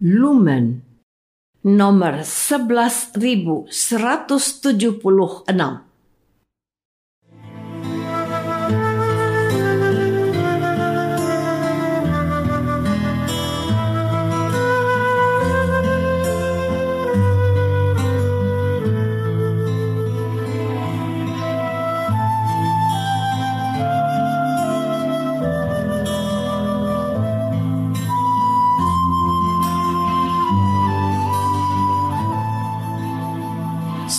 Lumen nomor 11176.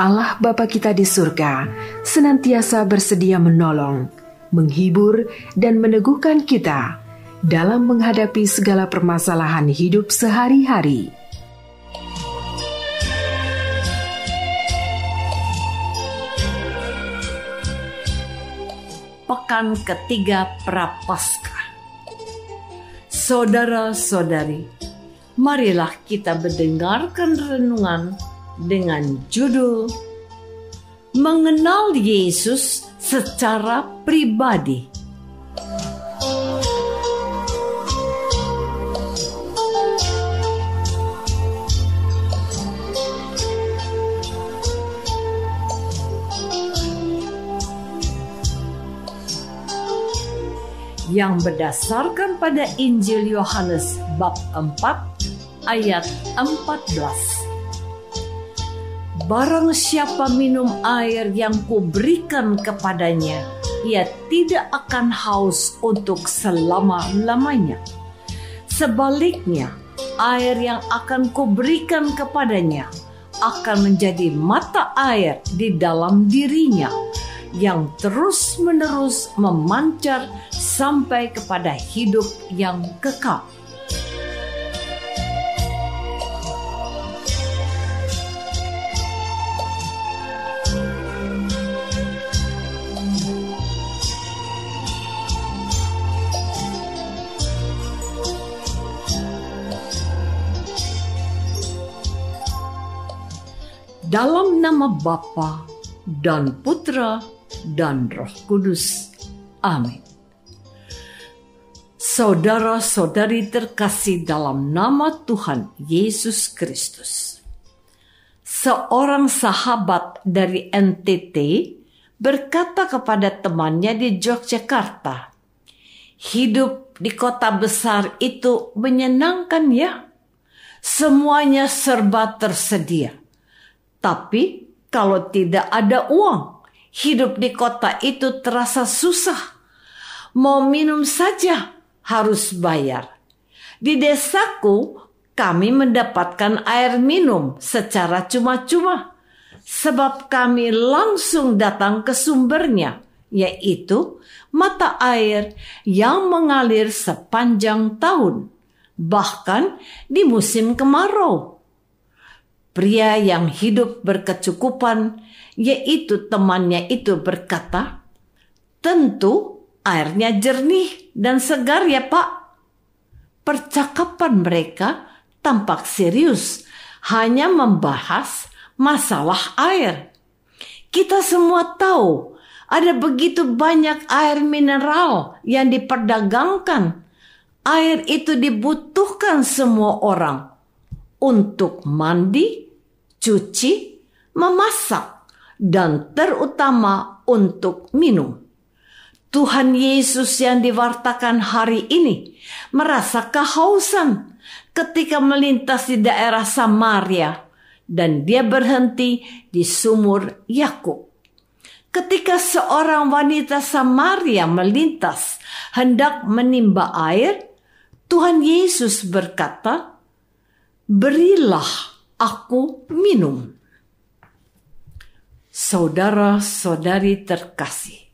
Allah Bapa kita di surga senantiasa bersedia menolong, menghibur, dan meneguhkan kita dalam menghadapi segala permasalahan hidup sehari-hari. Pekan ketiga Prapaskah. Saudara-saudari, marilah kita mendengarkan renungan dengan judul Mengenal Yesus secara pribadi. yang berdasarkan pada Injil Yohanes bab 4 ayat 14. Barang siapa minum air yang kuberikan kepadanya, ia tidak akan haus untuk selama-lamanya. Sebaliknya, air yang akan kuberikan kepadanya akan menjadi mata air di dalam dirinya yang terus-menerus memancar sampai kepada hidup yang kekal. Dalam nama Bapa dan Putra dan Roh Kudus. Amin. Saudara-saudari terkasih dalam nama Tuhan Yesus Kristus. Seorang sahabat dari NTT berkata kepada temannya di Yogyakarta, "Hidup di kota besar itu menyenangkan ya. Semuanya serba tersedia tapi kalau tidak ada uang, hidup di kota itu terasa susah. Mau minum saja harus bayar. Di desaku, kami mendapatkan air minum secara cuma-cuma, sebab kami langsung datang ke sumbernya, yaitu mata air yang mengalir sepanjang tahun, bahkan di musim kemarau. Pria yang hidup berkecukupan, yaitu temannya itu berkata, "Tentu airnya jernih dan segar ya, Pak." Percakapan mereka tampak serius, hanya membahas masalah air. Kita semua tahu ada begitu banyak air mineral yang diperdagangkan. Air itu dibutuhkan semua orang untuk mandi, cuci, memasak, dan terutama untuk minum. Tuhan Yesus yang diwartakan hari ini merasa kehausan ketika melintas di daerah Samaria dan dia berhenti di sumur Yakub. Ketika seorang wanita Samaria melintas hendak menimba air, Tuhan Yesus berkata, berilah aku minum. Saudara-saudari terkasih,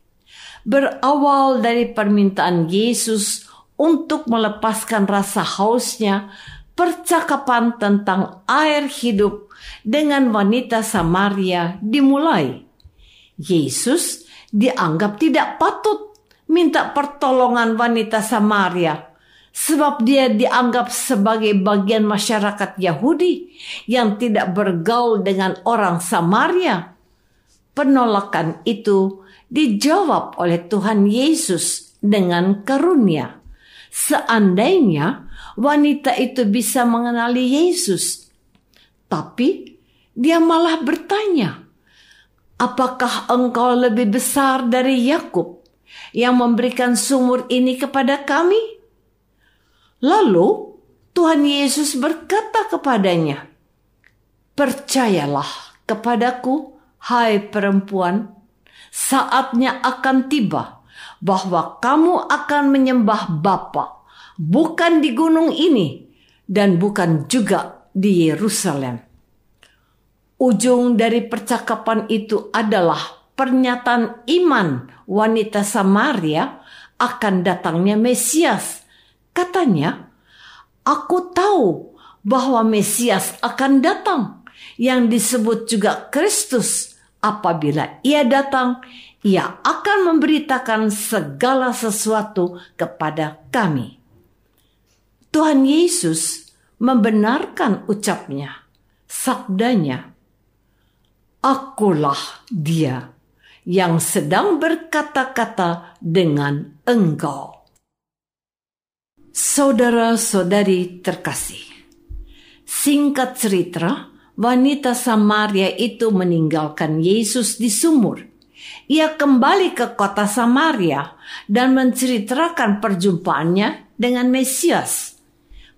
berawal dari permintaan Yesus untuk melepaskan rasa hausnya percakapan tentang air hidup dengan wanita Samaria dimulai. Yesus dianggap tidak patut minta pertolongan wanita Samaria sebab dia dianggap sebagai bagian masyarakat Yahudi yang tidak bergaul dengan orang Samaria. Penolakan itu dijawab oleh Tuhan Yesus dengan karunia. Seandainya wanita itu bisa mengenali Yesus, tapi dia malah bertanya, "Apakah engkau lebih besar dari Yakub yang memberikan sumur ini kepada kami?" Lalu Tuhan Yesus berkata kepadanya, "Percayalah kepadaku, hai perempuan, saatnya akan tiba bahwa kamu akan menyembah Bapa, bukan di gunung ini dan bukan juga di Yerusalem." Ujung dari percakapan itu adalah pernyataan iman wanita Samaria akan datangnya Mesias Katanya, aku tahu bahwa Mesias akan datang yang disebut juga Kristus. Apabila ia datang, ia akan memberitakan segala sesuatu kepada kami. Tuhan Yesus membenarkan ucapnya, sabdanya, Akulah dia yang sedang berkata-kata dengan engkau. Saudara-saudari terkasih, singkat cerita, wanita Samaria itu meninggalkan Yesus di sumur. Ia kembali ke kota Samaria dan menceritakan perjumpaannya dengan Mesias.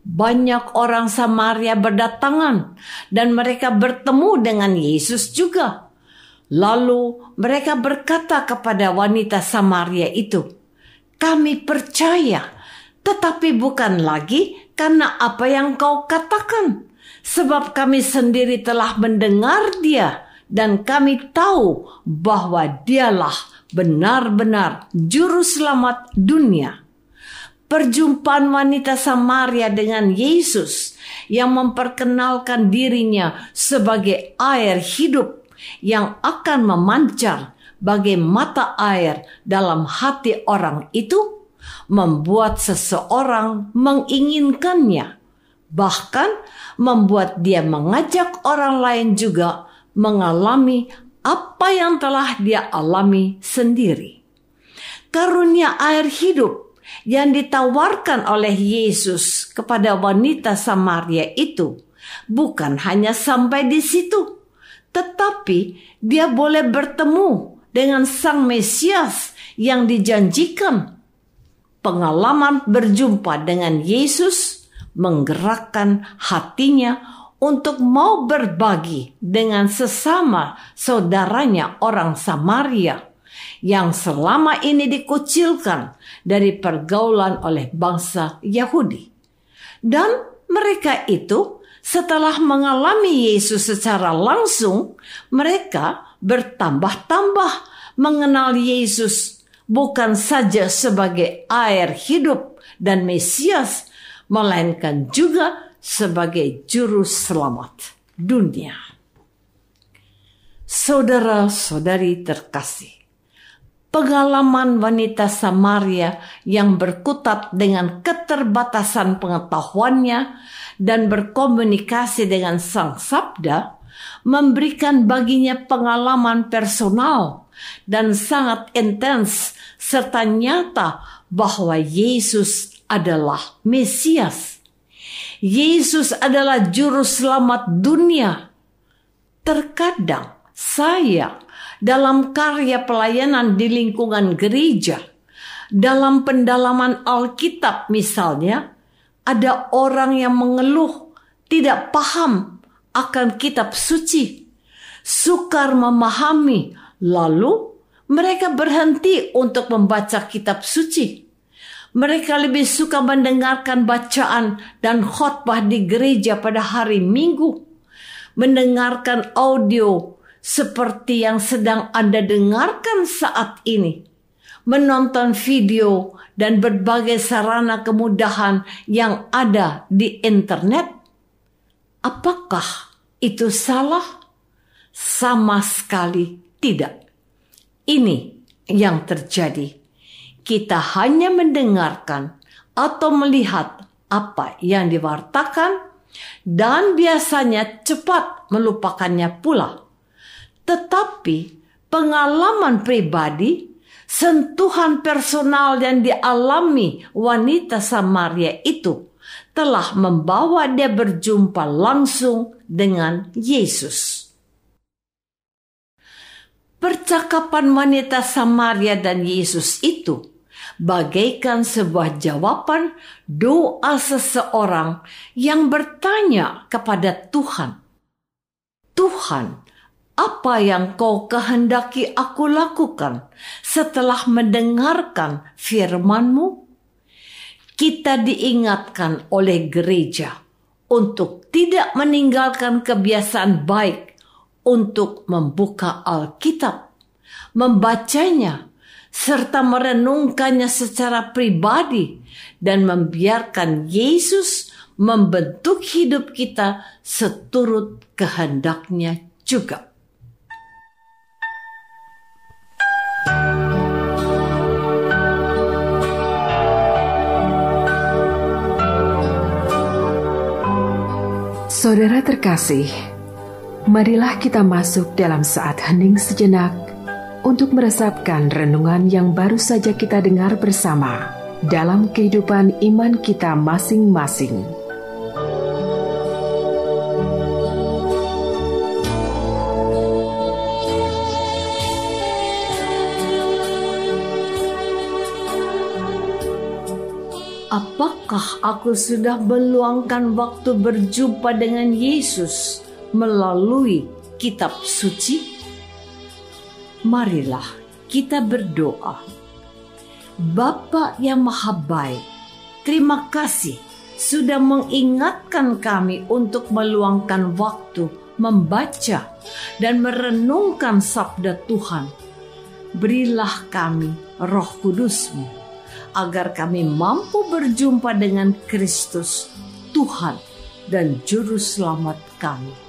Banyak orang Samaria berdatangan dan mereka bertemu dengan Yesus juga. Lalu mereka berkata kepada wanita Samaria itu, "Kami percaya." Tetapi bukan lagi karena apa yang kau katakan, sebab kami sendiri telah mendengar Dia, dan kami tahu bahwa Dialah benar-benar Juru Selamat dunia. Perjumpaan wanita Samaria dengan Yesus yang memperkenalkan dirinya sebagai air hidup yang akan memancar bagai mata air dalam hati orang itu membuat seseorang menginginkannya, bahkan membuat dia mengajak orang lain juga mengalami apa yang telah dia alami sendiri. Karunia air hidup yang ditawarkan oleh Yesus kepada wanita Samaria itu bukan hanya sampai di situ, tetapi dia boleh bertemu dengan Sang Mesias yang dijanjikan pengalaman berjumpa dengan Yesus menggerakkan hatinya untuk mau berbagi dengan sesama saudaranya orang Samaria yang selama ini dikucilkan dari pergaulan oleh bangsa Yahudi. Dan mereka itu setelah mengalami Yesus secara langsung, mereka bertambah-tambah mengenal Yesus bukan saja sebagai air hidup dan Mesias, melainkan juga sebagai juru selamat dunia. Saudara-saudari terkasih, pengalaman wanita Samaria yang berkutat dengan keterbatasan pengetahuannya dan berkomunikasi dengan Sang Sabda memberikan baginya pengalaman personal dan sangat intens serta nyata bahwa Yesus adalah Mesias. Yesus adalah juru selamat dunia. Terkadang saya dalam karya pelayanan di lingkungan gereja, dalam pendalaman Alkitab misalnya, ada orang yang mengeluh tidak paham akan kitab suci, sukar memahami Lalu mereka berhenti untuk membaca kitab suci. Mereka lebih suka mendengarkan bacaan dan khotbah di gereja pada hari Minggu. Mendengarkan audio seperti yang sedang Anda dengarkan saat ini. menonton video, dan berbagai sarana kemudahan yang ada di internet? Apakah itu salah? Sama sekali tidak. Ini yang terjadi. Kita hanya mendengarkan atau melihat apa yang diwartakan dan biasanya cepat melupakannya pula. Tetapi pengalaman pribadi sentuhan personal yang dialami wanita Samaria itu telah membawa dia berjumpa langsung dengan Yesus. Percakapan wanita Samaria dan Yesus itu bagaikan sebuah jawaban doa seseorang yang bertanya kepada Tuhan. Tuhan, apa yang kau kehendaki aku lakukan setelah mendengarkan firman-Mu? Kita diingatkan oleh gereja untuk tidak meninggalkan kebiasaan baik untuk membuka Alkitab, membacanya, serta merenungkannya secara pribadi dan membiarkan Yesus membentuk hidup kita seturut kehendaknya juga. Saudara terkasih, marilah kita masuk dalam saat hening sejenak untuk meresapkan renungan yang baru saja kita dengar bersama dalam kehidupan iman kita masing-masing. Apakah aku sudah meluangkan waktu berjumpa dengan Yesus melalui kitab suci? Marilah kita berdoa. Bapa yang maha baik, terima kasih sudah mengingatkan kami untuk meluangkan waktu membaca dan merenungkan sabda Tuhan. Berilah kami roh kudusmu agar kami mampu berjumpa dengan Kristus, Tuhan dan Juru Selamat kami.